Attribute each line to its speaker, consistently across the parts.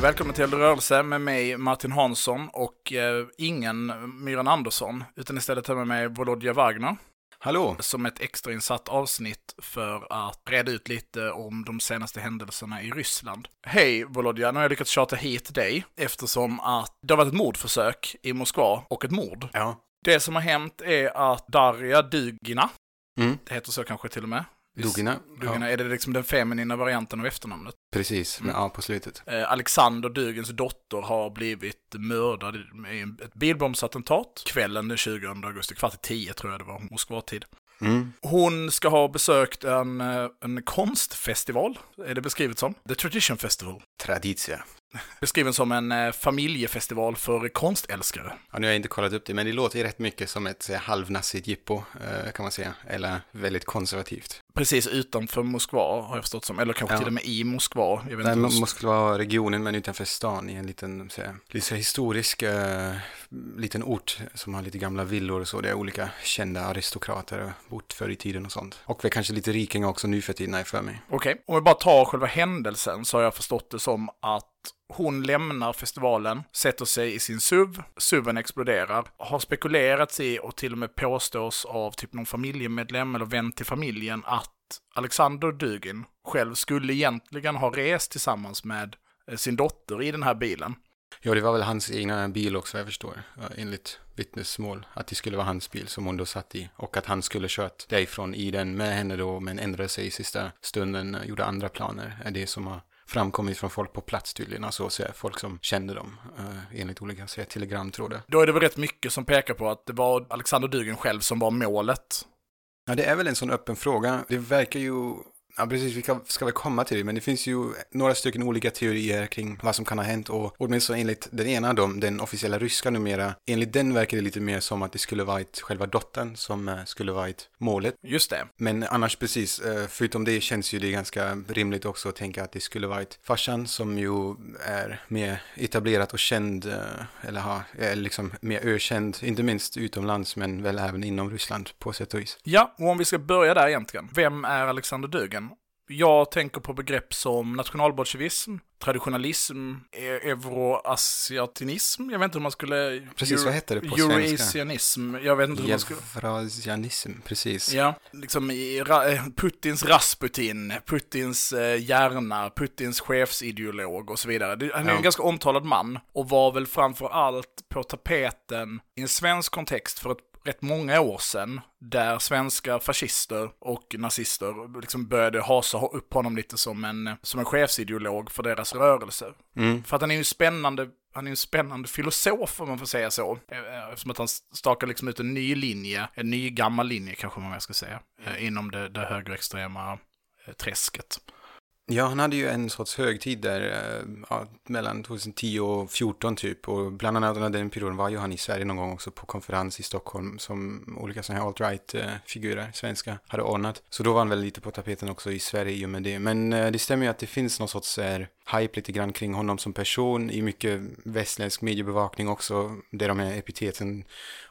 Speaker 1: Och välkommen till Rörelse med mig Martin Hansson och eh, ingen Myran Andersson, utan istället har jag med mig Volodja Wagner
Speaker 2: Hallå!
Speaker 1: som ett extrainsatt avsnitt för att reda ut lite om de senaste händelserna i Ryssland. Hej Volodja, nu har jag lyckats tjata hit dig eftersom att det har varit ett mordförsök i Moskva och ett mord.
Speaker 2: Ja.
Speaker 1: Det som har hänt är att Darja Dugina,
Speaker 2: Mm.
Speaker 1: det heter så kanske till och med.
Speaker 2: Dugina.
Speaker 1: Dugina,
Speaker 2: Ja,
Speaker 1: är det liksom den feminina varianten av efternamnet?
Speaker 2: precis.
Speaker 1: Mm.
Speaker 2: ja, på slutet.
Speaker 1: Eh, Alexander Dugens dotter har blivit mördad i ett bilbombsattentat kvällen den 20 augusti, kvart i tio tror jag det var, Moskvatid.
Speaker 2: Mm.
Speaker 1: Hon ska ha besökt en, eh, en konstfestival, är det beskrivet som. The Tradition Festival.
Speaker 2: Traditia.
Speaker 1: Beskriven som en eh, familjefestival för konstälskare.
Speaker 2: Ja, nu har jag inte kollat upp det, men det låter ju rätt mycket som ett här, halvnassigt jippo, eh, kan man säga. Eller väldigt konservativt.
Speaker 1: Precis utanför Moskva har jag förstått som, eller kanske
Speaker 2: Ja.
Speaker 1: till och med i Moskva. Jag vet
Speaker 2: Nej,
Speaker 1: inte
Speaker 2: Moskva-regionen, men utanför stan i en liten, så här, lite historisk eh, liten ort som har lite gamla villor och så. Det är olika kända aristokrater och bott förr i tiden och sånt. Och väl kanske lite rikingar också nu för tiden, har jag för mig.
Speaker 1: Okej, om vi bara tar själva händelsen så har jag förstått det som att hon lämnar festivalen, sätter sig i sin SUV, SUVen exploderar, har spekulerats i och till och med påstås av typ någon familjemedlem eller vän till familjen att Alexander Dugin själv skulle egentligen ha rest tillsammans med eh, sin dotter i den här bilen.
Speaker 2: Ja, det var väl hans egna bil också, jag förstår. Enligt vittnesmål. Att det skulle vara hans bil som hon då satt i. Och att han skulle kört därifrån i den med henne då, men ändrade sig i sista stunden, eh, gjorde andra planer. Är det som har framkommit från folk på plats tydligen. Alltså så här, folk som kände dem, eh, enligt olika så här, telegramtrådar.
Speaker 1: Då är det väl rätt mycket som pekar på att det var Alexander Dugin själv som var målet.
Speaker 2: Ja, det är väl en sån öppen fråga. Det verkar ju... Ja, precis, vi ska, ska väl komma till det, men det finns ju några stycken olika teorier kring vad som kan ha hänt och åtminstone enligt den ena då, den officiella ryska numera, enligt den verkar det lite mer som att det skulle varit själva dottern som eh, skulle varit målet.
Speaker 1: Just det.
Speaker 2: Men annars precis, eh, förutom det känns ju det ganska rimligt också att tänka att det skulle varit farsan som ju är mer etablerat och känd, eh, eller har, är liksom mer ökänd, inte minst utomlands men väl även inom Ryssland på sätt och vis.
Speaker 1: Ja, och om vi ska börja där egentligen. Vem är Alexander Dugin? Jag tänker på begrepp som nationalbolsjevism, traditionalism, e- euroasiatinism, jag vet inte hur man skulle...
Speaker 2: Precis, vad heter det på svenska?
Speaker 1: Eurasianism, jag vet inte hur man skulle...
Speaker 2: Eurasianism, precis.
Speaker 1: Ja, liksom i eh, Putins Rasputin, Putins eh, hjärna, Putins chefsideolog och så vidare. Han är
Speaker 2: Ja.
Speaker 1: en ganska omtalad man och var väl framför allt på tapeten i en svensk kontext för ett rätt många år sedan, där svenska fascister och nazister liksom började hasa upp honom lite som en, som en chefsideolog för deras rörelse.
Speaker 2: Mm.
Speaker 1: För att han är ju spännande, han är en spännande filosof om man får säga så. Eh, Eftersom att han stakar liksom ut en ny linje, en ny gammal linje kanske man ska säga, eh, inom det, det högerextrema eh, träsket.
Speaker 2: Ja, han hade ju en sorts högtid där eh, ja, mellan 2010 och 2014 typ. Och bland annat under den perioden var ju han i Sverige någon gång också på konferens i Stockholm som olika sådana här alt-right-figurer, svenska, hade ordnat. Så då var han väl lite på tapeten också i Sverige i och med det. Men eh, det stämmer ju att det finns någon sorts här, hype lite grann kring honom som person i mycket västländsk mediebevakning också, där de här epiteten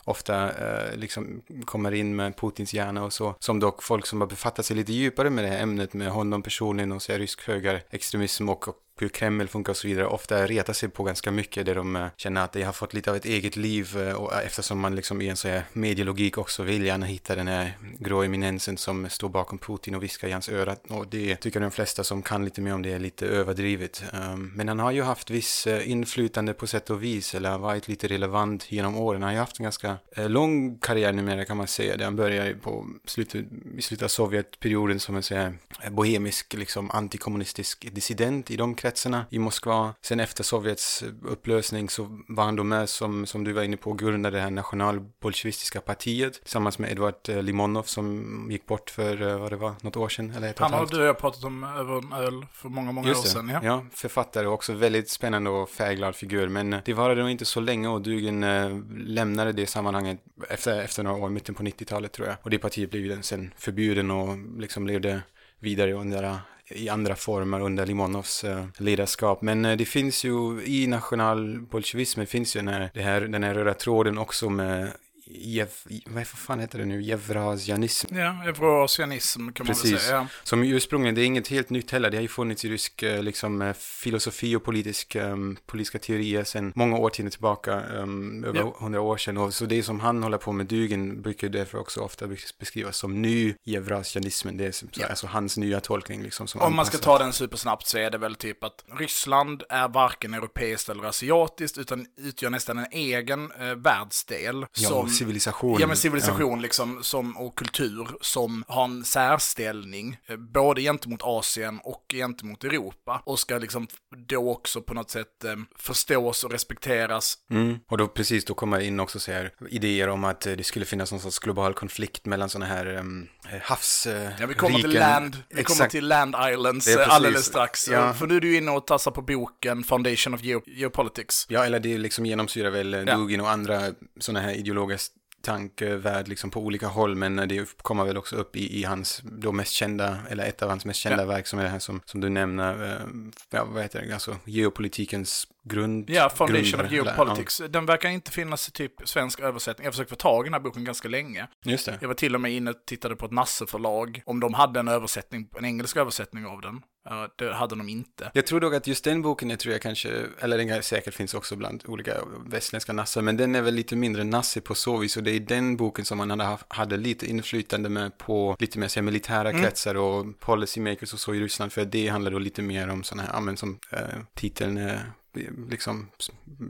Speaker 2: ofta eh, liksom kommer in med Putins hjärna och så. Som dock folk som har befattat sig lite djupare med det här ämnet med honom personligen och så här rysk högerextremism och, och hur Kreml funkar och så vidare ofta retar sig på ganska mycket där de eh, känner att de har fått lite av ett eget liv eh, och eh, eftersom man liksom i en sån här medielogik också vill gärna hitta den här grå eminensen som står bakom Putin och viskar i hans öra och det tycker de flesta som kan lite mer om det är lite överdrivet. Ehm, men han har ju haft viss inflytande på sätt och vis eller har varit lite relevant genom åren. Han har ju haft en ganska lång karriär numera kan man säga. Där han började på slutet, i slutet av Sovjetperioden som en sån här bohemisk liksom antikommunistisk dissident i de kretsarna kretsarna i Moskva. Sen efter Sovjets upplösning så var han då med som, som du var inne på, grundade det här nationalbolsjevistiska partiet tillsammans med Edvard eh, Limonov som gick bort för, eh, vad det var, något år sedan eller ett
Speaker 1: Han har du och jag pratat om över en öl för många, många år
Speaker 2: Just det.
Speaker 1: sedan. Ja.
Speaker 2: Ja. författare och också väldigt spännande och färgglad figur. Men eh, det varade nog inte så länge och Dugen eh, lämnade det sammanhanget efter, efter några år, mitten på 90-talet tror jag. Och det partiet blev sen förbjuden och liksom levde vidare under i andra former under Limonovs eh, ledarskap. Men eh, det finns ju i nationalbolsjevismen finns ju den här, här, den här röda tråden också med Jev, vad fan heter det nu? Jevrasianism.
Speaker 1: Ja, eurasianism kan man väl
Speaker 2: Precis.
Speaker 1: säga. Ja.
Speaker 2: Som ursprungligen, det är inget helt nytt heller. Det har ju funnits i rysk eh, liksom, eh, filosofi och politisk, um, politiska teorier sedan många årtionden tillbaka, um, över
Speaker 1: Ja.
Speaker 2: hundra år sedan. Och så det som han håller på med, Dugen, brukar därför också ofta beskrivas som ny eurasianismen. Det är som,
Speaker 1: Ja.
Speaker 2: alltså hans nya tolkning liksom. Som
Speaker 1: Om man ska ta den supersnabbt så är det väl typ att Ryssland är varken europeiskt eller asiatiskt utan utgör nästan en egen eh, världsdel.
Speaker 2: Ja,
Speaker 1: som,
Speaker 2: civilisation.
Speaker 1: Ja, men civilisation liksom, som, och kultur som har en särställning, eh, både gentemot Asien och gentemot Europa. Och ska liksom då också på något sätt eh, förstås och respekteras.
Speaker 2: Mm. Och då precis, då kommer in också så här idéer om att eh, det skulle finnas någon sorts global konflikt mellan sådana här um, havs...
Speaker 1: Ja, vi kommer till land, vi kommer till land islands alldeles strax.
Speaker 2: Ja.
Speaker 1: För nu är du inne och tassar på boken Foundation of Geo- Geopolitics.
Speaker 2: Ja, eller det liksom genomsyrar väl ja.
Speaker 1: Ja.
Speaker 2: Dugin och andra sådana här ideologiska tankevärld liksom på olika håll, men det kommer väl också upp i, i hans då mest kända, eller ett av hans mest kända
Speaker 1: Ja.
Speaker 2: verk som är det här som, som du nämner, eh, ja, vad heter det, alltså geopolitikens grund...
Speaker 1: Ja, Foundation of
Speaker 2: grundare, eller,
Speaker 1: Geopolitics. Den verkar inte finnas i typ svensk översättning. Jag försökte få tag i den här boken ganska länge.
Speaker 2: Ja, just det.
Speaker 1: Jag var till och med inne och tittade på ett Nasse-förlag, om de hade en översättning, en engelsk översättning av den. Uh, det hade de inte.
Speaker 2: Jag tror dock att just den boken, jag tror jag kanske, eller den säkert finns också bland olika västländska nassar, men den är väl lite mindre nasse på så vis, och det är den boken som man hade, hade lite inflytande med på lite mer så här, militära
Speaker 1: Mm.
Speaker 2: kretsar och policymakers och så i Ryssland, för det handlar då lite mer om sådana här, ja men som eh, titeln eh, liksom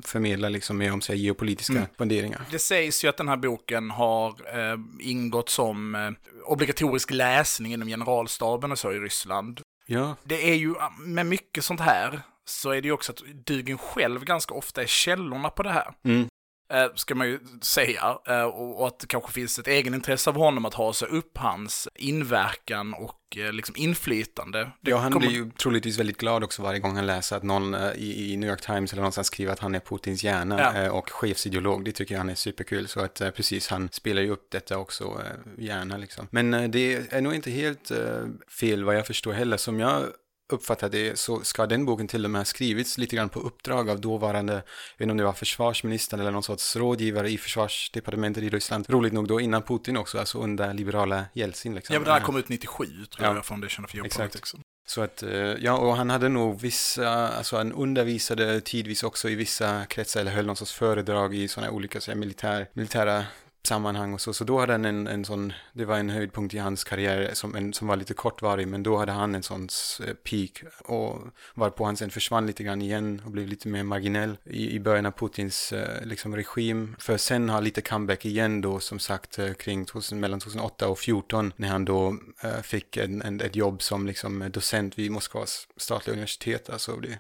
Speaker 2: förmedlar liksom mer om här, geopolitiska
Speaker 1: Mm.
Speaker 2: funderingar.
Speaker 1: Det sägs ju att den här boken har eh, ingått som eh, obligatorisk läsning inom generalstaben och så i Ryssland.
Speaker 2: Ja,
Speaker 1: Det är ju, med mycket sånt här, så är det ju också att Dugen själv ganska ofta är källorna på det här.
Speaker 2: mm.
Speaker 1: Eh, ska man ju säga. Eh, och, att det kanske finns ett egenintresse av honom att ha sig upp hans inverkan och eh, liksom inflytande. Det
Speaker 2: Ja, han
Speaker 1: kommer-
Speaker 2: blir ju troligtvis väldigt glad också varje gång han läser att någon i, New York Times eller någonstans skriver att han är Putins hjärna
Speaker 1: Ja.
Speaker 2: och chefsideolog. Det tycker jag han är superkul. Så att precis, han spelar ju upp detta också gärna liksom. Men det är nog inte helt fel vad jag förstår heller. Som jag uppfattar det så ska den boken till och med ha skrivits lite grann på uppdrag av dåvarande, jag vet inte om det var försvarsministern eller någon sorts rådgivare i försvarsdepartementet i Ryssland. Roligt nog då innan Putin också, alltså under liberala Jeltsin liksom.
Speaker 1: Ja, men den här kom ut 97, tror
Speaker 2: Ja.
Speaker 1: jag, Foundation of
Speaker 2: Exakt.
Speaker 1: Geopolitics.
Speaker 2: så att, eh, ja, och han hade nog vissa, alltså han undervisade tidvis också i vissa kretsar, eller höll någon sorts föredrag i sådana olika så här, militär, militära sammanhang och så. Så då hade han en, en sån, det var en höjdpunkt i hans karriär som, en, som var lite kortvarig, men då hade han en sån eh, peak och varpå han sen försvann lite grann igen och blev lite mer marginell i, i början av Putins eh, liksom regim. För sen har lite comeback igen då som sagt eh, kring 2000, mellan 2008 och 2014 när han då fick en, en, ett jobb som liksom docent vid Moskvas statliga universitet, alltså det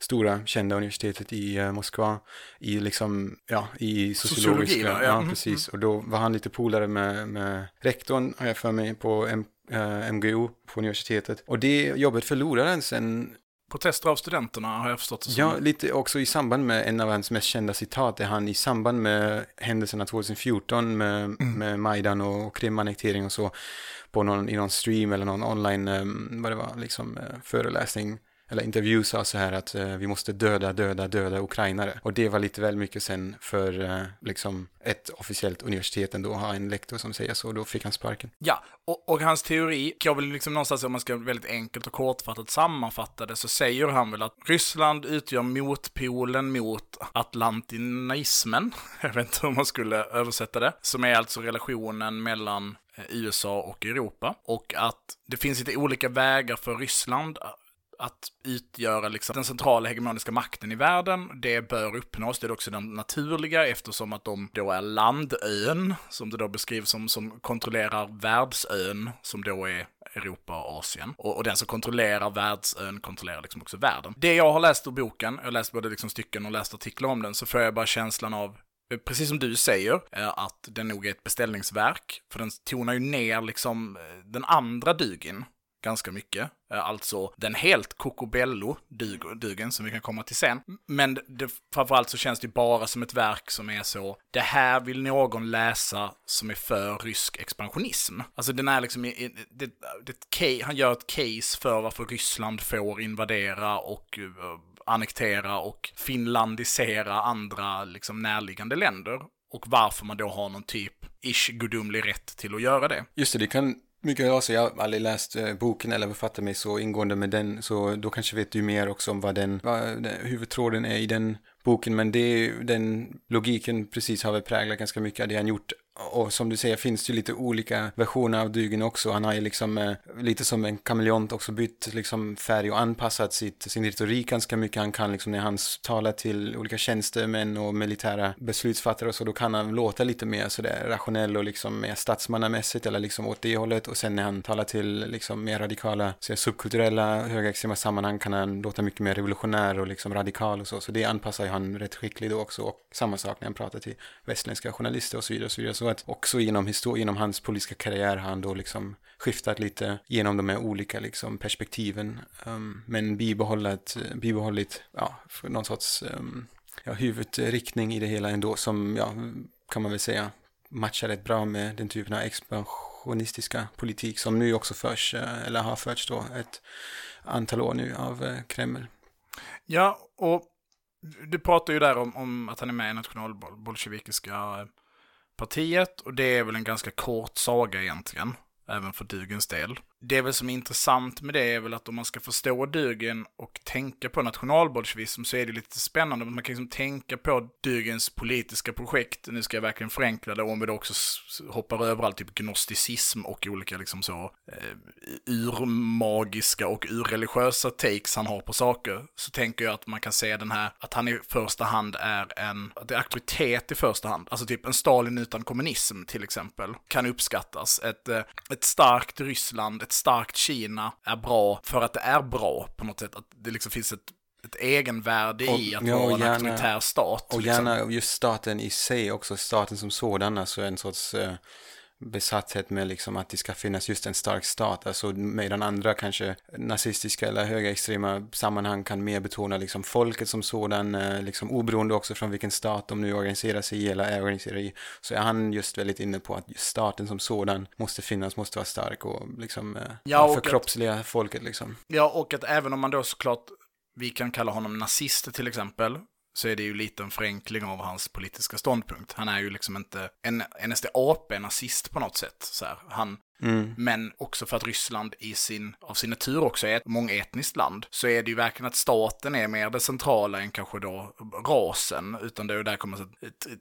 Speaker 2: stora kända universitetet i eh, Moskva i liksom, ja, i
Speaker 1: Sociologi,
Speaker 2: sociologiska,
Speaker 1: va? Ja,
Speaker 2: ja,
Speaker 1: mhm,
Speaker 2: precis. Och då var han lite polare med, med rektorn, har jag för mig, på M, eh, MGO på universitetet. Och det jobbet förlorade han sen
Speaker 1: Protester av studenterna har jag förstått det som.
Speaker 2: Ja, lite också i samband med en av hans mest kända citat är han i samband med händelserna 2014 med,
Speaker 1: Mm.
Speaker 2: med Majdan och Krimannektering och så på någon, i någon stream eller någon online, um, vad det var, liksom eh, föreläsning eller intervju sa så här att eh, vi måste döda, döda, döda ukrainare. Och det var lite väl mycket sen för eh, liksom ett officiellt universitet ändå ha en lektor som säger så, då fick han sparken.
Speaker 1: Ja, och, och hans teori, jag vill liksom någonstans, om man ska väldigt enkelt och kortfattat sammanfatta det, så säger han väl att Ryssland utgör motpolen mot atlantinismen, jag vet inte hur man skulle översätta det, som är alltså relationen mellan eh, USA och Europa, och att det finns lite olika vägar för Ryssland att utgöra liksom den centrala hegemoniska makten i världen. Det bör uppnås, det är också den naturliga eftersom att de då är landön, som det då beskrivs som, som kontrollerar världsön, som då är Europa och Asien. Och, och den som kontrollerar världsön kontrollerar liksom också världen. Det jag har läst ur boken, jag har läst både liksom stycken och läst artiklar om den, så får jag bara känslan av precis som du säger, eh, att den nog är ett beställningsverk. För den tonar ju ner liksom eh, den andra Dugin ganska mycket. Eh, alltså den helt kokobello-dugen som vi kan komma till sen. Men det, framförallt så känns det bara som ett verk som är så, det här vill någon läsa som är för rysk expansionism. Alltså den är liksom, det, det, han gör ett case för varför Ryssland får invadera och uh, annektera och finlandisera andra liksom närliggande länder. Och varför man då har någon typ ish gudomlig rätt till att göra det.
Speaker 2: Just det, det kan mycket jag jag har aldrig läst eh, boken eller befattat mig så ingående med den, så då kanske vet du mer också om vad den, vad huvudtråden är i den boken, men det, den logiken precis har väl präglat ganska mycket av det han gjort och som du säger finns det ju lite olika versioner av Dugin också. Han har ju liksom eh, lite som en kameleont också bytt liksom färg och anpassat sitt, sin retorik ganska mycket. Han kan liksom när han talar till olika tjänstemän och militära beslutsfattare och så då kan han låta lite mer sådär rationell och liksom mer statsmannamässigt eller liksom åt det hållet. Och sen när han talar till liksom mer radikala, så subkulturella, högerextrema sammanhang kan han låta mycket mer revolutionär och liksom radikal och så. Så det anpassar ju han rätt skickligt då också. Och samma sak när han pratar till västländska journalister och så vidare. Och så vidare. Så att också genom, histor- genom hans politiska karriär har han då liksom skiftat lite genom de här olika liksom perspektiven. Um, men bibehållit, bibehållit ja, någon sorts um, ja, huvudriktning i det hela ändå som, ja, kan man väl säga, matchar rätt bra med den typen av expansionistiska politik som nu också förs, eh, eller har förts då ett antal år nu av eh, Kreml.
Speaker 1: Ja, och du pratar ju där om, om att han är med i nationalbolsjevikiska eh, partiet och det är väl en ganska kort saga egentligen, även för Dugens del det är väl som är intressant med det är väl att om man ska förstå Dugen och tänka på nationalbolsjevism så är det lite spännande. Man kan liksom tänka på Dugens politiska projekt, nu ska jag verkligen förenkla det, om vi då också hoppar över all typ gnosticism och olika liksom så eh, urmagiska och urreligiösa takes han har på saker, så tänker jag att man kan se den här, att han i första hand är en, att det är auktoritet i första hand, alltså typ en Stalin utan kommunism till exempel, kan uppskattas. Ett, eh, ett starkt Ryssland, ett starkt Kina är bra för att det är bra på något sätt. Att det liksom finns ett ett egenvärde i att ja, vara en auktoritär stat.
Speaker 2: Och liksom. gärna just staten i sig också, staten som sådan, alltså en sorts eh, besatthet med liksom att det ska finnas just en stark stat. Alltså medan andra kanske nazistiska eller högerextrema sammanhang kan mer betona liksom folket som sådan, eh, liksom oberoende också från vilken stat de nu organiserar sig i eller är organiserade i. Så är han just väldigt inne på att staten som sådan måste finnas, måste vara stark och liksom eh, ja, och förkroppsliga att, folket liksom.
Speaker 1: Ja, och att även om man då såklart vi kan kalla honom nazist till exempel, så är det ju lite en förenkling av hans politiska ståndpunkt. Han är ju liksom inte en NSDAP-nazist på något sätt. Så här. Han, mm. Men också för att Ryssland i sin, av sin natur också är ett mångetniskt land, så är det ju verkligen att staten är mer det centrala än kanske då rasen, utan det är där kommer så,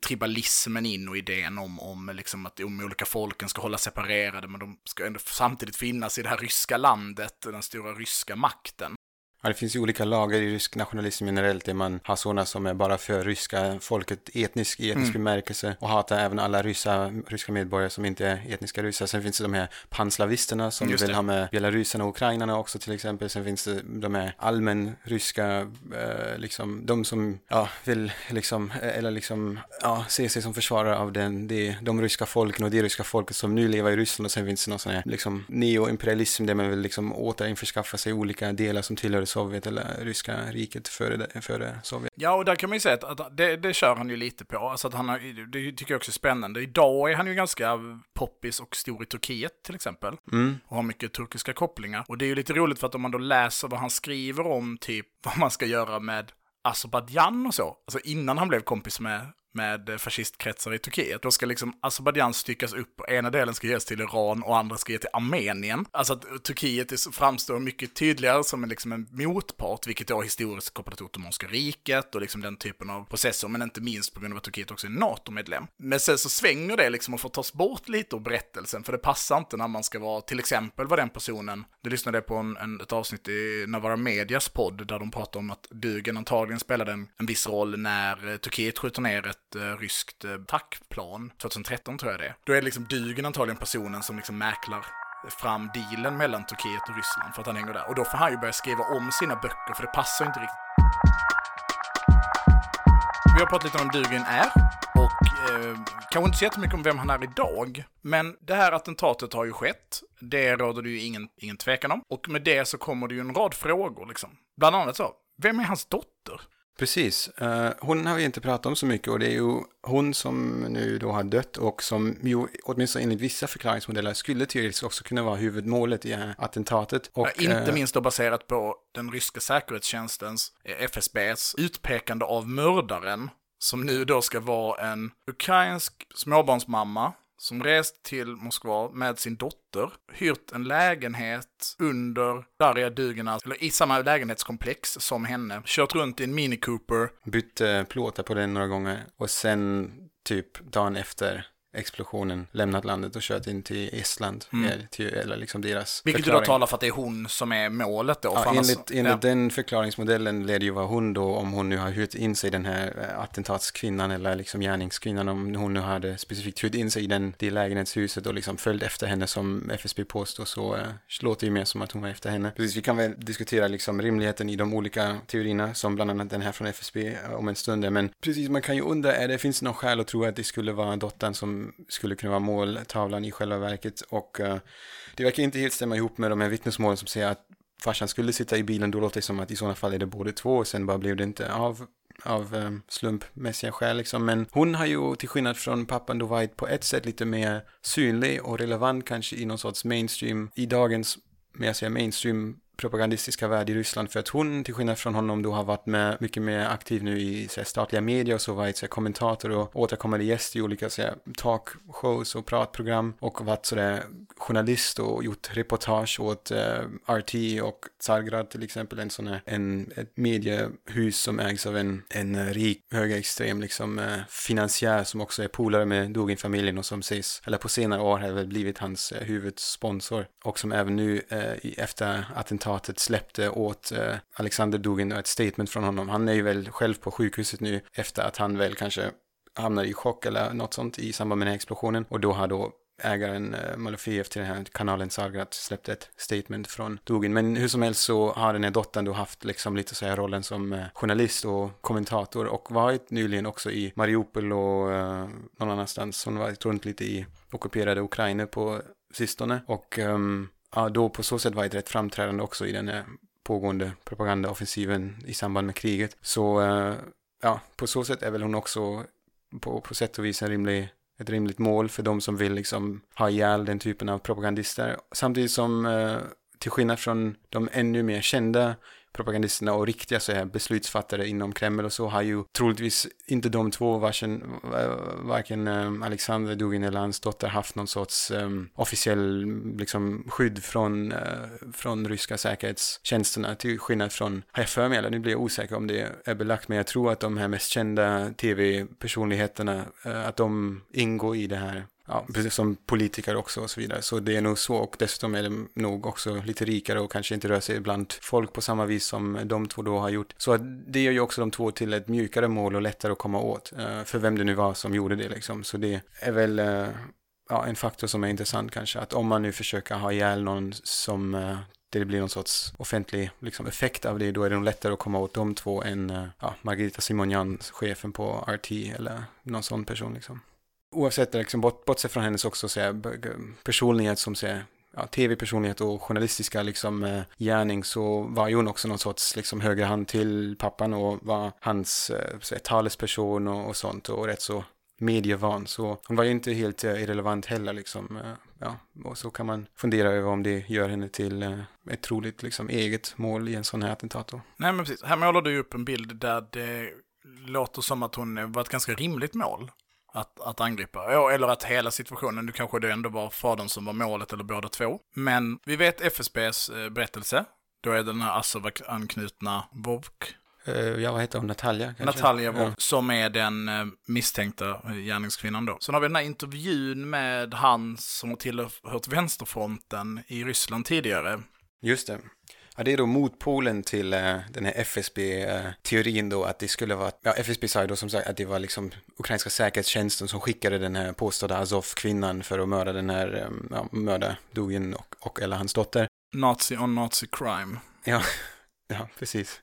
Speaker 1: tribalismen in och idén om, om liksom att de olika folken ska hålla separerade, men de ska ändå samtidigt finnas i det här ryska landet, den stora ryska makten.
Speaker 2: Ja, det finns ju olika lager i rysk nationalism generellt där man har sådana som är bara för ryska folket etnisk, etnisk mm. bemärkelse och hatar även alla ryssa, ryska medborgare som inte är etniska ryssar. Sen finns det de här panslavisterna som vill ha med belarusarna och ukrainarna också till exempel. Sen finns det de här allmän ryska, eh, liksom de som ja, vill liksom, eller liksom, ja, se sig som försvarare av den, det, de ryska folken och det ryska folket som nu lever i Ryssland och sen finns det någon sån här liksom neoimperialism där man vill liksom återinförskaffa sig olika delar som tillhör Sovjet eller ryska riket före, före Sovjet.
Speaker 1: Ja, och där kan man ju säga att, det, det kör han ju lite på. Alltså att han har, det tycker jag också är spännande. Idag är han ju ganska poppis och stor i Turkiet till exempel. Mm. Och har mycket turkiska kopplingar. Och det är ju lite roligt för att om man då läser vad han skriver om, typ vad man ska göra med Azerbajdzjan och så. Alltså innan han blev kompis med med fascistkretsar i Turkiet. Då ska liksom Azerbajdzjan styckas upp och ena delen ska ges till Iran och andra ska ges till Armenien. Alltså att Turkiet framstår mycket tydligare som en, liksom en motpart, vilket då historiskt kopplat till Ottomanska riket och liksom den typen av processer, men inte minst på grund av att Turkiet också är NATO-medlem. Men sen så svänger det liksom och får tas bort lite ur berättelsen, för det passar inte när man ska vara, till exempel var den personen, du lyssnade på en, en, ett avsnitt i Navara Medias podd, där de pratar om att Dugen antagligen spelade en, en viss roll när eh, Turkiet skjuter ner ett ett eh, ryskt attackplan, tackplan, 2013 tror jag det är. Då är det liksom Dugen antagligen personen som liksom mäklar fram dealen mellan Turkiet och Ryssland för att han hänger där. Och då får han ju börja skriva om sina böcker för det passar inte riktigt. Vi har pratat lite om vem Dugen är och eh, kanske inte så jättemycket om vem han är idag. Men det här attentatet har ju skett. Det råder det ju ingen, ingen tvekan om. Och med det så kommer det ju en rad frågor liksom. Bland annat så, vem är hans dotter?
Speaker 2: Precis. Uh, hon har vi inte pratat om så mycket och det är ju hon som nu då har dött och som ju åtminstone enligt vissa förklaringsmodeller skulle teoretiskt också kunna vara huvudmålet i attentatet. Och,
Speaker 1: ja, inte uh, minst då baserat på den ryska säkerhetstjänstens, eh, FSBs, utpekande av mördaren som nu då ska vara en ukrainsk småbarnsmamma som rest till Moskva med sin dotter, hyrt en lägenhet under Darja Duginas, eller i samma lägenhetskomplex som henne, kört runt i en Mini Cooper.
Speaker 2: Bytt plåtar på den några gånger och sen typ dagen efter explosionen lämnat landet och kört in till Estland. Mm. Eller, till, eller liksom deras
Speaker 1: Vilket förklaring. då talar för att det är hon som är målet då?
Speaker 2: Ja, enligt, enligt ja. den förklaringsmodellen leder ju vara hon då om hon nu har hyrt in sig den här eh, attentatskvinnan eller liksom gärningskvinnan om hon nu hade specifikt hyrt in sig i den, det lägenhetshuset och liksom följt efter henne som FSB påstår så äh, låter det ju mer som att hon var efter henne. Precis, vi kan väl diskutera liksom rimligheten i de olika teorierna som bland annat den här från FSB äh, om en stund men precis man kan ju undra är det finns det någon skäl att tro att det skulle vara dottern som skulle kunna vara måltavlan i själva verket. Och uh, det verkar inte helt stämma ihop med de här vittnesmålen som säger att farsan skulle sitta i bilen. Då låter det som att i sådana fall är det både två och sen bara blev det inte av av um, slumpmässiga skäl liksom. Men hon har ju till skillnad från pappan då varit på ett sätt lite mer synlig och relevant kanske i någon sorts mainstream, i dagens, men jag säger mainstream propagandistiska värld i Ryssland. För att hon, till skillnad från honom, då har varit med, mycket mer aktiv nu i så här, statliga medier och så varit så här, kommentator och återkommande gäst i olika så här, talkshows och pratprogram och varit sådär journalist och gjort reportage åt eh, RT och Tsargrad till exempel, en sån här, en, ett mediehus som ägs av en, en rik högerextrem liksom eh, finansiär som också är polare med Dugin-familjen och som sägs, eller på senare år har väl blivit hans eh, huvudsponsor och som även nu eh, efter attentatet attentatet släppte åt eh, Alexander Dugin och ett statement från honom. Han är ju väl själv på sjukhuset nu efter att han väl kanske hamnade i chock eller något sånt i samband med den här explosionen. Och då har då ägaren eh, till den här kanalen Sargat släppt ett statement från Dugin. Men hur som helst så har den här dottern då haft liksom lite så här rollen som eh, journalist och kommentator och varit nyligen också i Mariupol och eh, någon annanstans. Hon har varit runt lite i ockuperade Ukraina på sistone och um, ja, då på så sätt var ett rätt framträdande också i den här pågående propagandaoffensiven i samband med kriget. Så eh, ja, på så sätt är väl hon också på, på sätt och vis en rimlig, ett rimligt mål för de som vill liksom ha ihjäl den typen av propagandister. Samtidigt som eh, till skillnad från de ännu mer kända propagandisterna och riktiga så här beslutsfattare inom Kreml och så har ju troligtvis inte de två, eh, varken, varken um, Alexander Dugin eller hans dotter haft någon sorts um, officiell liksom, skydd från, uh, från ryska säkerhetstjänsterna till skillnad från, har jag för mig, eller nu blir jag osäker om det är belagt, men jag tror att de här mest kända tv-personligheterna, uh, att de ingår i det här ja, precis som politiker också och så vidare. Så det är nog så och dessutom är det nog också lite rikare och kanske inte rör sig bland folk på samma vis som de två då har gjort. Så det gör ju också de två till ett mjukare mål och lättare att komma åt. Eh, för vem det nu var som gjorde det liksom. Så det är väl eh, ja, en faktor som är intressant kanske. Att om man nu försöker ha ihjäl någon som eh, det blir någon sorts offentlig liksom, effekt av det, då är det nog lättare att komma åt de två än ja, Margarita Simonjan, chefen på RT eller någon sån person liksom oavsett, liksom, bort, bortsett från hennes också så här, personlighet som säger ja, tv-personlighet och journalistiska liksom, eh, gärning så var ju hon också någon sorts liksom, högre hand till pappan och var hans eh, så, talesperson och, och sånt och rätt så medievan. Så hon var ju inte helt eh, irrelevant heller liksom. Eh, ja, och så kan man fundera över om det gör henne till eh, ett troligt liksom, eget mål i en sån här attentat.
Speaker 1: Nej men precis, här målar du upp en bild där det låter som att hon eh, var ett ganska rimligt mål att, att angripa. Eller att hela situationen, nu kanske det ändå var fadern som var målet eller båda två. Men vi vet FSBs eh, berättelse. Då är det den här Assovak-anknutna Vovk.
Speaker 2: Uh, ja, vad heter hon? Natalia? Kanske?
Speaker 1: Natalia Vovk,
Speaker 2: Ja.
Speaker 1: som är den eh, misstänkta eh, gärningskvinnan då. Sen har vi den här intervjun med han som har tillhört vänsterfronten i Ryssland tidigare.
Speaker 2: Just det. Ja, det är då motpolen till eh, den här FSB-teorin då att det skulle vara, ja FSB sa ju då som sagt att det var liksom ukrainska säkerhetstjänsten som skickade den här påstådda Azov-kvinnan för att mörda den här, eh, ja, mörda Dugin och, och eller hans dotter.
Speaker 1: Nazi on nazi crime.
Speaker 2: Ja, ja precis.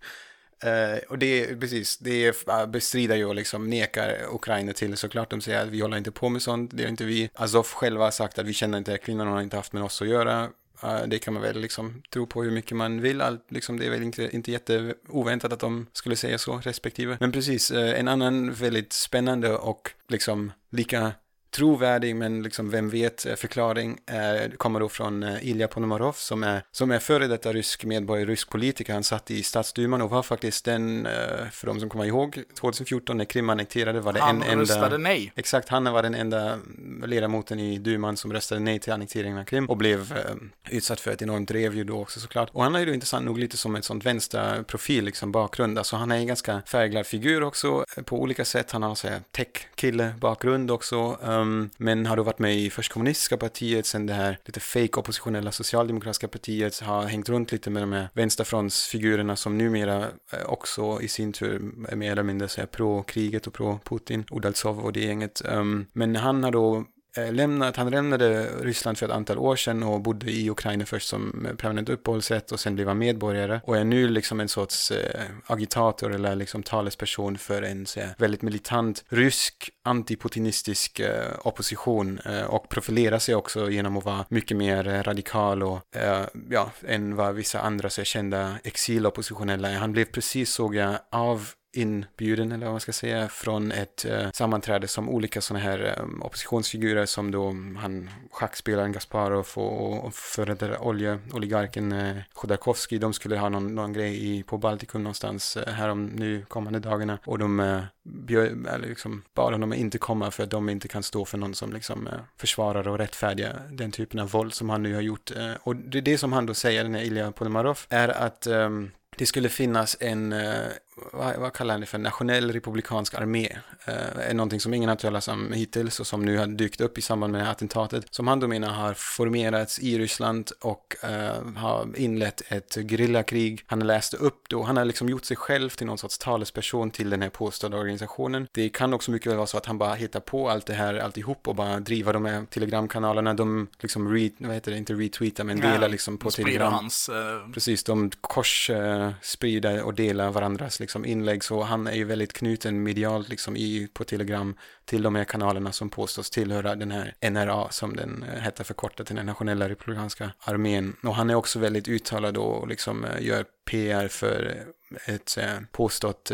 Speaker 2: Eh, och det precis, det bestrider ju och liksom nekar Ukraina till såklart. De säger att vi håller inte på med sånt, det är inte vi. Azov själva har sagt att vi känner inte kvinnan, hon har inte haft med oss att göra. Eh, det kan man väl liksom tro på hur mycket man vill. Allt, liksom, det är väl inte, inte jätteoväntat att de skulle säga så respektive. Men precis, eh, en annan väldigt spännande och liksom lika trovärdig men liksom vem vet eh, förklaring är, kommer då från eh, Ilja Ponomarov som är, som är före detta rysk medborgare, rysk politiker. Han satt i stadsduman och var faktiskt den, eh, för de som kommer ihåg, 2014 när Krim annekterade var det
Speaker 1: Han
Speaker 2: en
Speaker 1: röstade
Speaker 2: enda...
Speaker 1: nej.
Speaker 2: Exakt, han var den enda ledamoten i duman som röstade nej till annekteringen av Krim och blev eh, utsatt för ett enormt drev ju då också såklart. Och han är ju intressant nog lite som ett sånt vänsterprofil, liksom bakgrund. Alltså han är en ganska färgglad figur också eh, på olika sätt. Han har så här tech-kille bakgrund också, um, Ehm, men har då varit med i först kommunistiska partiet, sen det här lite fake oppositionella socialdemokratiska partiet, har hängt runt lite med de här vänsterfrontsfigurerna som numera eh, också i sin tur är mer eller mindre så här pro-kriget och pro-Putin, Udaltsov och det gänget. Um, men han har då Eh, lämnat, han lämnade Ryssland för ett antal år sedan och bodde i Ukraina först som eh, permanent uppehållsrätt och sen blev han medborgare och är nu liksom en sorts eh, agitator eller liksom talesperson för en så väldigt militant rysk antiputinistisk eh, opposition eh, och profilerar sig också genom att vara mycket mer eh, radikal och eh, ja, än vad vissa andra så kända exiloppositionella är. Han blev precis såg jag av inbjuden, eller vad man ska säga, från ett eh, sammanträde som olika sådana här eh, oppositionsfigurer som då mm, han schackspelaren Gasparov och, och före detta oljeoligarken eh, Chodorkovsky, de skulle ha någon, någon grej i, på Baltikum någonstans eh, här om nu kommande dagarna och de eh, bjöd, eller liksom bad honom att inte komma för att de inte kan stå för någon som liksom eh, försvarar och rättfärdigar den typen av våld som han nu har gjort. Eh, och det är det som han då säger, den här Ilja Ponomarov, är att ehm, det skulle finnas en, eh, vad, vad kallar han det för, nationell republikansk armé. Eh, är någonting som ingen har talat om hittills och som nu har dykt upp i samband med det här attentatet. Som han då menar har formerats i Ryssland och eh, har inlett ett gerillakrig. Han har läst upp då, han har liksom gjort sig själv till någon sorts talesperson till den här påstådda organisationen. Det kan också mycket väl vara så att han bara hittar på allt det här alltihop och bara driver de här telegramkanalerna. De liksom, re, vad heter det, inte retweetar men delar liksom på telegram.
Speaker 1: hans... Eh,
Speaker 2: Precis, de kors eh, sprider och delar varandras liksom, inlägg. Så han är ju väldigt knuten medialt liksom, i, på Telegram till de här kanalerna som påstås tillhöra den här NRA som den eh, hette förkortat till den nationella republikanska armén. Och han är också väldigt uttalad och liksom eh, gör PR för eh, ett påstått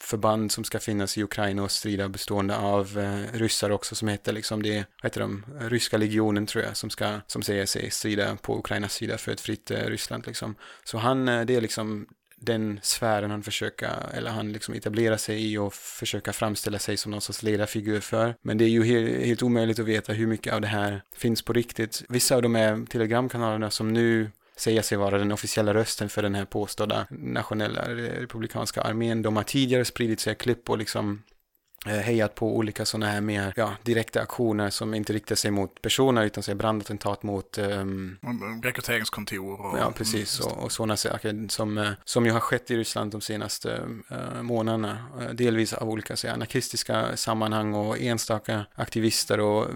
Speaker 2: förband som ska finnas i Ukraina och strida bestående av ryssar också som heter liksom det, vad heter de, ryska legionen tror jag som ska, som säger sig strida på Ukrainas sida för ett fritt Ryssland liksom. Så han, det är liksom den sfären han försöker, eller han liksom etablerar sig i och försöka framställa sig som någon sorts ledarfigur för. Men det är ju helt, helt omöjligt att veta hur mycket av det här finns på riktigt. Vissa av de här telegramkanalerna som nu säger sig vara den officiella rösten för den här påstådda nationella republikanska armén. De har tidigare spridit sig klipp och liksom hejat på olika sådana här mer ja, direkta aktioner som inte riktar sig mot personer utan säger brandattentat mot ehm,
Speaker 1: rekryteringskontor och...
Speaker 2: Ja, precis. Och, och sådana saker som, eh, som ju har skett i Ryssland de senaste uh, månaderna. Delvis av olika så, anarkistiska sammanhang och enstaka aktivister och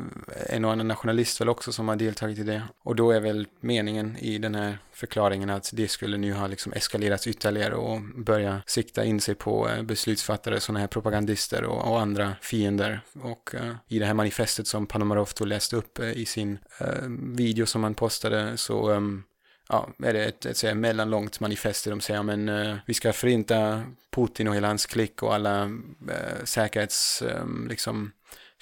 Speaker 2: en och annan nationalist väl också som har deltagit i det. Och då är väl meningen i den här förklaringen att det skulle nu ha liksom eskalerats ytterligare och börja sikta in sig på beslutsfattare, sådana här propagandister och, och andra fiender. Och eh, i det här manifestet som Panomarovto läste upp eh, i sin eh, video som han postade så um, ja, är det ett, ett, ett mellanlångt manifest där de säger men uh, vi ska förinta Putin och hela hans klick och alla uh, säkerhets, um, liksom,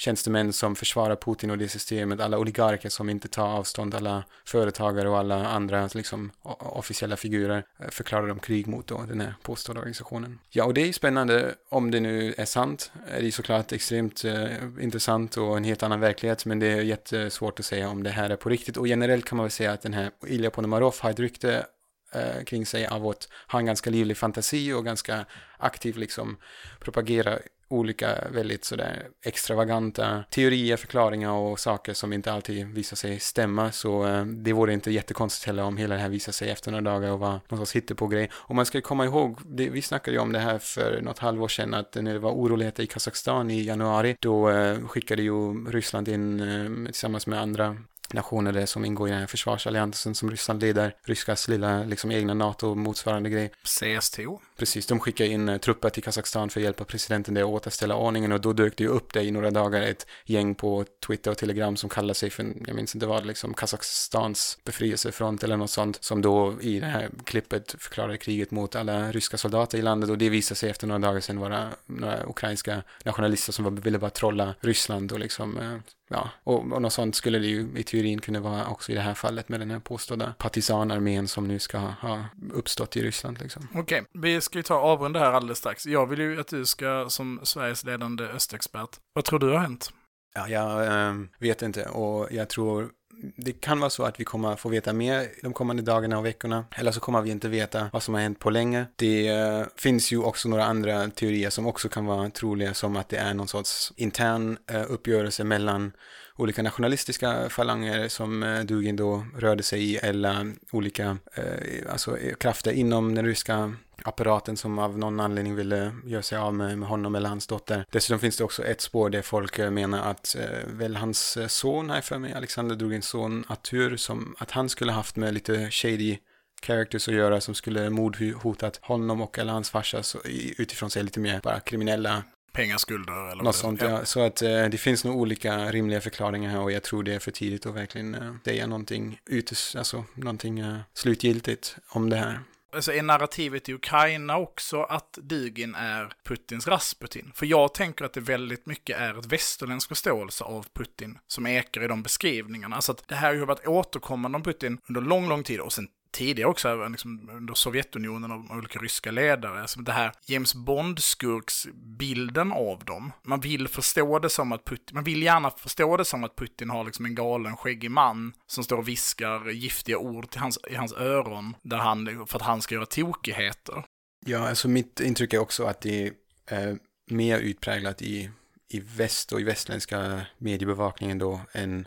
Speaker 2: tjänstemän som försvarar Putin och det systemet, alla oligarker som inte tar avstånd, alla företagare och alla andra liksom, officiella figurer eh, förklarar de krig mot då, den här påstådda organisationen. Ja, och det är spännande om det nu är sant. Eh, det är såklart extremt eh, intressant och en helt annan verklighet, men det är jättesvårt att säga om det här är på riktigt. Och generellt kan man väl säga att den här Ilja Ponomarov har ett rykte eh, kring sig av att ha en ganska livlig fantasi och ganska aktiv liksom propagera olika väldigt sådär extravaganta teorier, förklaringar och saker som inte alltid visar sig stämma. Så eh, det vore inte jättekonstigt heller om hela det här visar sig efter några dagar och var någon sorts hittepågrej. Och man ska komma ihåg, det, vi snackade ju om det här för något halvår sedan, att när det var oroligheter i Kazakstan i januari, då eh, skickade ju Ryssland in eh, tillsammans med andra nationer som ingår i den här försvarsalliansen som Ryssland leder, ryskas lilla liksom egna NATO-motsvarande grej.
Speaker 1: CSTO.
Speaker 2: Precis, de skickar in eh, trupper till Kazakstan för att hjälpa presidenten där att återställa ordningen och då dök det ju upp det i några dagar ett gäng på Twitter och Telegram som kallar sig för, jag minns inte vad, liksom Kazakstans befrielsefront eller något sånt som då i det här klippet förklarade kriget mot alla ryska soldater i landet och det visade sig efter några dagar sedan vara några ukrainska nationalister som ville bara trolla Ryssland och liksom eh, ja, och, och något sånt skulle det ju i teorin kunna vara också i det här fallet med den här påstådda partisanarmén som nu ska ha uppstått i Ryssland liksom.
Speaker 1: Okej, okay. vi ska ju ta avrunda här alldeles strax. Jag vill ju att du ska, som Sveriges ledande östexpert, vad tror du har hänt?
Speaker 2: Ja, jag äh, vet inte och jag tror det kan vara så att vi kommer få veta mer de kommande dagarna och veckorna. Eller så kommer vi inte veta vad som har hänt på länge. Det äh, finns ju också några andra teorier som också kan vara troliga som att det är någon sorts intern äh, uppgörelse mellan olika nationalistiska falanger som eh, Dugin då rörde sig i eller eh, olika eh, alltså, krafter inom den ryska apparaten som av någon anledning ville göra sig av med, med honom eller hans dotter. Dessutom finns det också ett spår där folk menar att eh, väl hans son, här för mig, Alexander Dugins son Atur, som att han skulle haft med lite shady characters att göra som skulle mordhotat honom och eller hans farsa så, utifrån sig lite mer bara kriminella
Speaker 1: pengaskulder eller
Speaker 2: något sånt. Ja. Så att eh, det finns nog olika rimliga förklaringar här och jag tror det är för tidigt att verkligen eh, säga någonting utes, alltså någonting eh, slutgiltigt om det här.
Speaker 1: Alltså är narrativet i Ukraina också att Dugin är Putins Rasputin? För jag tänker att det väldigt mycket är ett västerländsk förståelse av Putin som ekar i de beskrivningarna. Alltså att det här har varit återkommande om Putin under lång, lång tid och sen tidigare också, liksom, under Sovjetunionen och olika ryska ledare. Som det här James Bond-skurksbilden av dem. Man vill förstå det som att Putin, man vill gärna förstå det som att Putin har liksom en galen skäggig man som står och viskar giftiga ord till hans, i hans öron där han, för att han ska göra tokigheter.
Speaker 2: Ja, alltså mitt intryck är också att det är eh, mer utpräglat i, i väst och i västländska mediebevakningen då än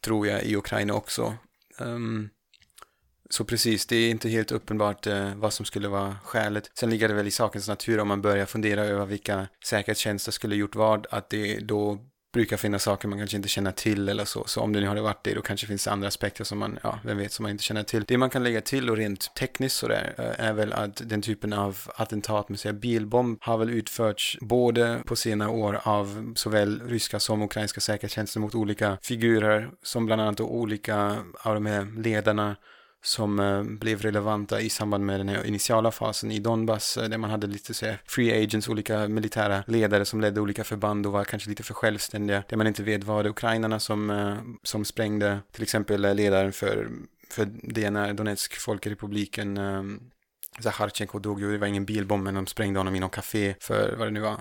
Speaker 2: tror jag i Ukraina också. Um, så precis, det är inte helt uppenbart eh, vad som skulle vara skälet. Sen ligger det väl i sakens natur om man börjar fundera över vilka säkerhetstjänster skulle gjort vad, att det då brukar finnas saker man kanske inte känner till eller så. Så om det nu hade varit det, då kanske finns andra aspekter som man, ja, vem vet, som man inte känner till. Det man kan lägga till och rent tekniskt sådär eh, är väl att den typen av attentat med säga bilbomb har väl utförts både på senare år av såväl ryska som ukrainska säkerhetstjänster mot olika figurer som bland annat olika av de här ledarna som eh, blev relevanta i samband med den här initiala fasen i Donbass eh, där man hade lite så här, free agents, olika militära ledare som ledde olika förband och var kanske lite för självständiga. Där man inte vet var det ukrainarna som, eh, som sprängde till exempel ledaren för för DNR, Donetsk folkrepubliken, Zacharchenko dog ju, det var ingen bilbomb, men de sprängde honom i någon café för vad det nu var,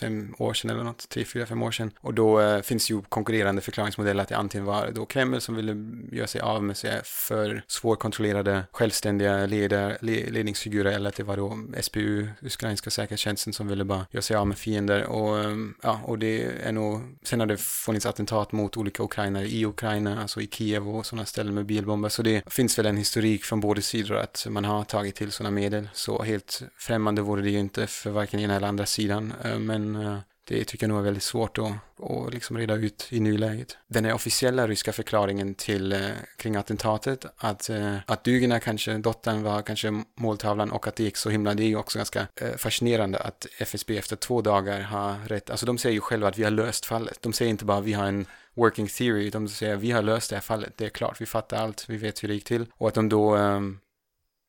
Speaker 2: fem år sedan eller något, tre, fyra, fem år sedan. Och då eh, finns ju konkurrerande förklaringsmodeller att det antingen var då Kreml som ville göra sig av med sig för svårkontrollerade självständiga ledar, ledningsfigurer eller att det var då SPU, ukrainska säkerhetstjänsten, som ville bara göra sig av med fiender. Och eh, ja, och det är nog, sen har det funnits attentat mot olika ukrainare i Ukraina, alltså i Kiev och sådana ställen med bilbomber. Så det finns väl en historik från båda sidor att man har tagit till sådana medel. Så helt främmande vore det ju inte för varken ena eller andra sidan. Eh, men eh, det tycker jag nog är väldigt svårt att, att liksom reda ut i nuläget. Den här officiella ryska förklaringen till eh, kring attentatet, att, att Dugina kanske, dottern var kanske måltavlan och att det gick så himla, det är ju också ganska fascinerande att FSB efter två dagar har rätt, alltså de säger ju själva att vi har löst fallet. De säger inte bara vi har en working theory, de säger vi har löst det här fallet, det är klart, vi fattar allt, vi vet hur det gick till. Och att de då um,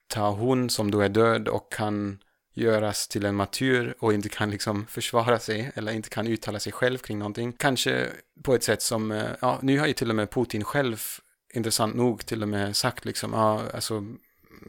Speaker 2: ta hon som då är död och kan göras till en martyr och inte kan liksom försvara sig eller inte kan uttala sig själv kring någonting. Kanske på ett sätt som, eh, ja, nu har ju till och med Putin själv intressant nog till och med sagt liksom, ja, alltså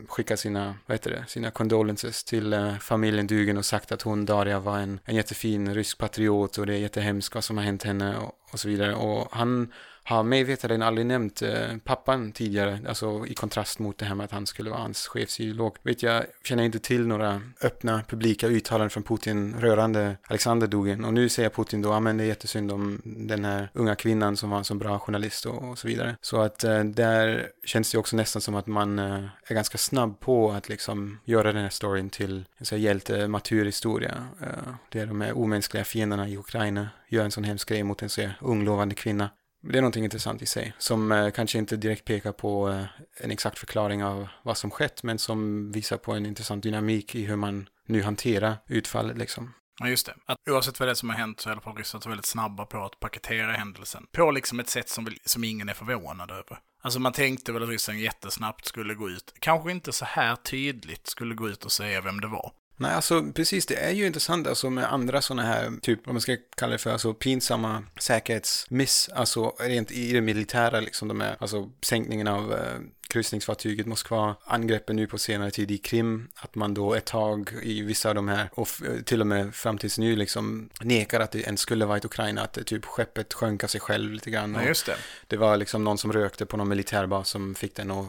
Speaker 2: skickat sina, vad heter det, sina condolences till uh, familjen Dugen och sagt att hon, Daria, var en, en jättefin rysk patriot och det är jättehemskt vad som har hänt henne och, och så vidare. Och han har mig veterligen aldrig nämnt eh, pappan tidigare, alltså i kontrast mot det här med att han skulle vara hans chefsideolog. Vet jag känner inte till några öppna publika uttalanden från Putin rörande Alexander Dugin och nu säger Putin då, ja men det är jättesynd om den här unga kvinnan som var en så bra journalist och, och så vidare. Så att eh, där känns det också nästan som att man eh, är ganska snabb på att liksom göra den här storyn till en sån här hjälte martyrhistoria. Eh, det är de här omänskliga fienderna i Ukraina gör en sån hemsk grej mot en så ung lovande kvinna. Det är någonting intressant i sig, som eh, kanske inte direkt pekar på eh, en exakt förklaring av vad som skett, men som visar på en intressant dynamik i hur man nu hanterar utfallet liksom.
Speaker 1: Ja, just det. Att oavsett vad det är som har hänt så är i alla fall Ryssland väldigt snabba på att paketera händelsen. På liksom ett sätt som, som ingen är förvånad över. Alltså man tänkte väl att Ryssland jättesnabbt skulle gå ut, kanske inte så här tydligt skulle gå ut och säga vem det var.
Speaker 2: Nej, alltså precis, det är ju intressant alltså med andra sådana här, typ vad man ska kalla det för, alltså pinsamma säkerhetsmiss, alltså rent i det militära liksom, de är, alltså sänkningen av eh, kryssningsfartyget Moskva, angreppen nu på senare tid i Krim, att man då ett tag i vissa av de här, och till och med fram tills nu liksom nekar att det ens skulle varit Ukraina, att det, typ skeppet sjönk av sig själv lite grann.
Speaker 1: Ja, just det.
Speaker 2: Det var liksom någon som rökte på någon militärbas som fick den att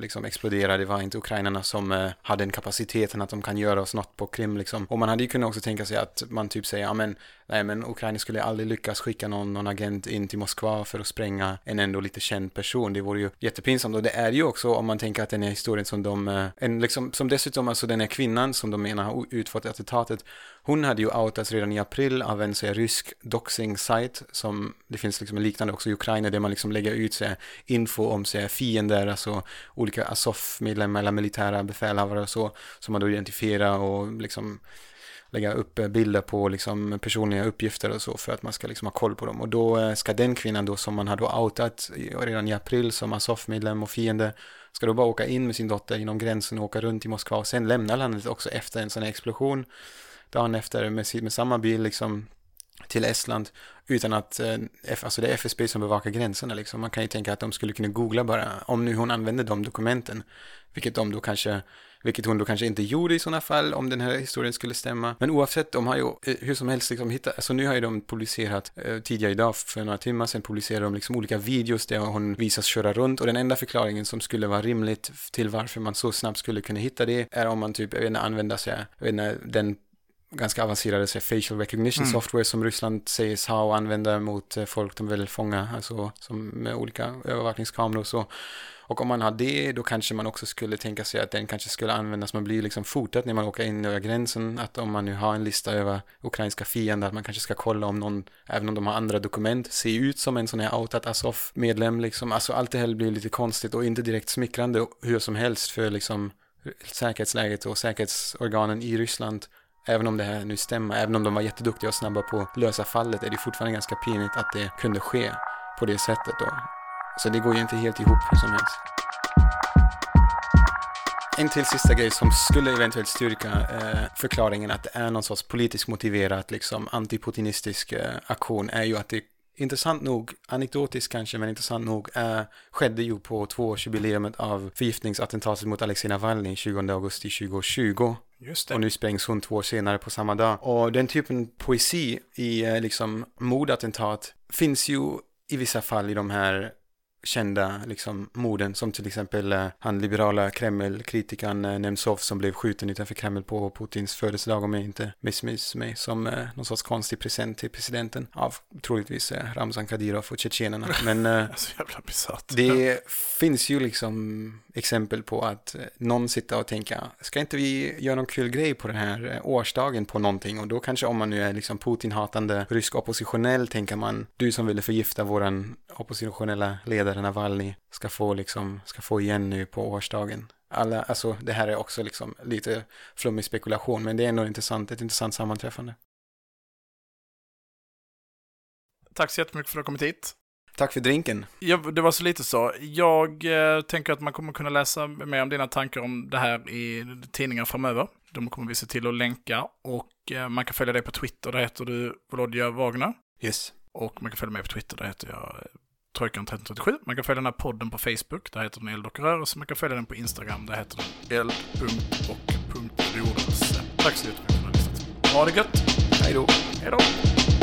Speaker 2: liksom explodera. Det var inte ukrainarna som eh, hade den kapaciteten att de kan göra oss något på Krim liksom. Och man hade ju kunnat också tänka sig att man typ säger, ja men, nej men Ukraina skulle aldrig lyckas skicka någon, någon agent in till Moskva för att spränga en ändå lite känd person. Det vore ju jättepinsamt och det är ju också om man tänker att den här historien som de, eh, en liksom, som dessutom alltså den här kvinnan som de menar har utfört attentatet, hon hade ju outats redan i april av en så här, rysk doxing-sajt som det finns liksom en liknande också i Ukraina där man liksom lägger ut så här, info om så här, fiender, alltså olika Azov-medlemmar eller militära befälhavare och så som man då identifierar och liksom lägga upp eh, bilder på liksom personliga uppgifter och så för att man ska liksom ha koll på dem. Och då eh, ska den kvinnan då som man har då outat redan i april som Azov-medlem och fiende ska då bara åka in med sin dotter inom gränsen och åka runt i Moskva och sen lämna landet också efter en sån här explosion dagen efter med, med samma bil liksom till Estland utan att, eh, alltså det är FSB som bevakar gränserna liksom. Man kan ju tänka att de skulle kunna googla bara, om nu hon använder de dokumenten, vilket de då kanske, vilket hon då kanske inte gjorde i sådana fall om den här historien skulle stämma. Men oavsett, de har ju eh, hur som helst liksom hittat, alltså nu har ju de publicerat, eh, tidigare idag för några timmar sedan publicerade de liksom olika videos där hon visas köra runt och den enda förklaringen som skulle vara rimligt till varför man så snabbt skulle kunna hitta det är om man typ, jag vet inte, använder sig, jag vet inte, den ganska avancerade så facial recognition mm. software som Ryssland sägs ha och använda mot eh, folk de vill fånga, alltså som med olika övervakningskameror och så. Och om man har det, då kanske man också skulle tänka sig att den kanske skulle användas, man blir liksom fotad när man åker in över gränsen, att om man nu har en lista över ukrainska fiender, att man kanske ska kolla om någon, även om de har andra dokument, ser ut som en sån här outat Azov-medlem liksom. Alltså allt det här blir lite konstigt och inte direkt smickrande hur som helst för liksom säkerhetsläget och säkerhetsorganen i Ryssland Även om det här nu stämmer, även om de var jätteduktiga och snabba på att lösa fallet, är det fortfarande ganska pinigt att det kunde ske på det sättet då. Så det går ju inte helt ihop hur som helst. En till sista grej som skulle eventuellt styrka eh, förklaringen att det är någon sorts politiskt motiverat, liksom antiputinistisk eh, aktion är ju att det intressant nog, anekdotiskt kanske, men intressant nog, äh, skedde ju på tvåårsjubileumet av förgiftningsattentatet mot Alexej Navalny 20 augusti 2020.
Speaker 1: Just det.
Speaker 2: Och nu sprängs hon två år senare på samma dag. Och den typen poesi i eh, liksom mordattentat finns ju i vissa fall i de här kända liksom, morden som till exempel eh, han liberala Kreml-kritikern eh, Nemtsov som blev skjuten utanför Kreml på Putins födelsedag om jag inte missminner mig som eh, någon sorts konstig present till presidenten av troligtvis eh, Ramzan Kadyrov och tjetjenerna. Men eh, det finns ju liksom exempel på att eh, någon sitter och tänker ska inte vi göra någon kul grej på den här eh, årsdagen på någonting och då kanske om man nu är liksom Putin-hatande rysk oppositionell tänker man du som ville förgifta våran oppositionella ledare Navalny ska få liksom, ska få igen nu på årsdagen. Alla, alltså det här är också liksom lite flummig spekulation, men det är ändå intressant, ett intressant sammanträffande.
Speaker 1: Tack så jättemycket för att du har kommit hit.
Speaker 2: Tack för drinken.
Speaker 1: Ja, det var så lite så. Jag eh, tänker att man kommer kunna läsa mer om dina tankar om det här i tidningar framöver. De kommer vi se till att länka. Och eh, man kan följa dig på Twitter, där heter du Volodja Wagner.
Speaker 2: Yes.
Speaker 1: Och man kan följa mig på Twitter, där heter jag eh, Trojkan1337. Man kan följa den här podden på Facebook, där heter den Eld och rörelse. Man kan följa den på Instagram, där heter den eld. och rörelse. Tack så jättemycket för att ni har lyssnat. Ha det gött!
Speaker 2: Hej då.
Speaker 1: Hej då!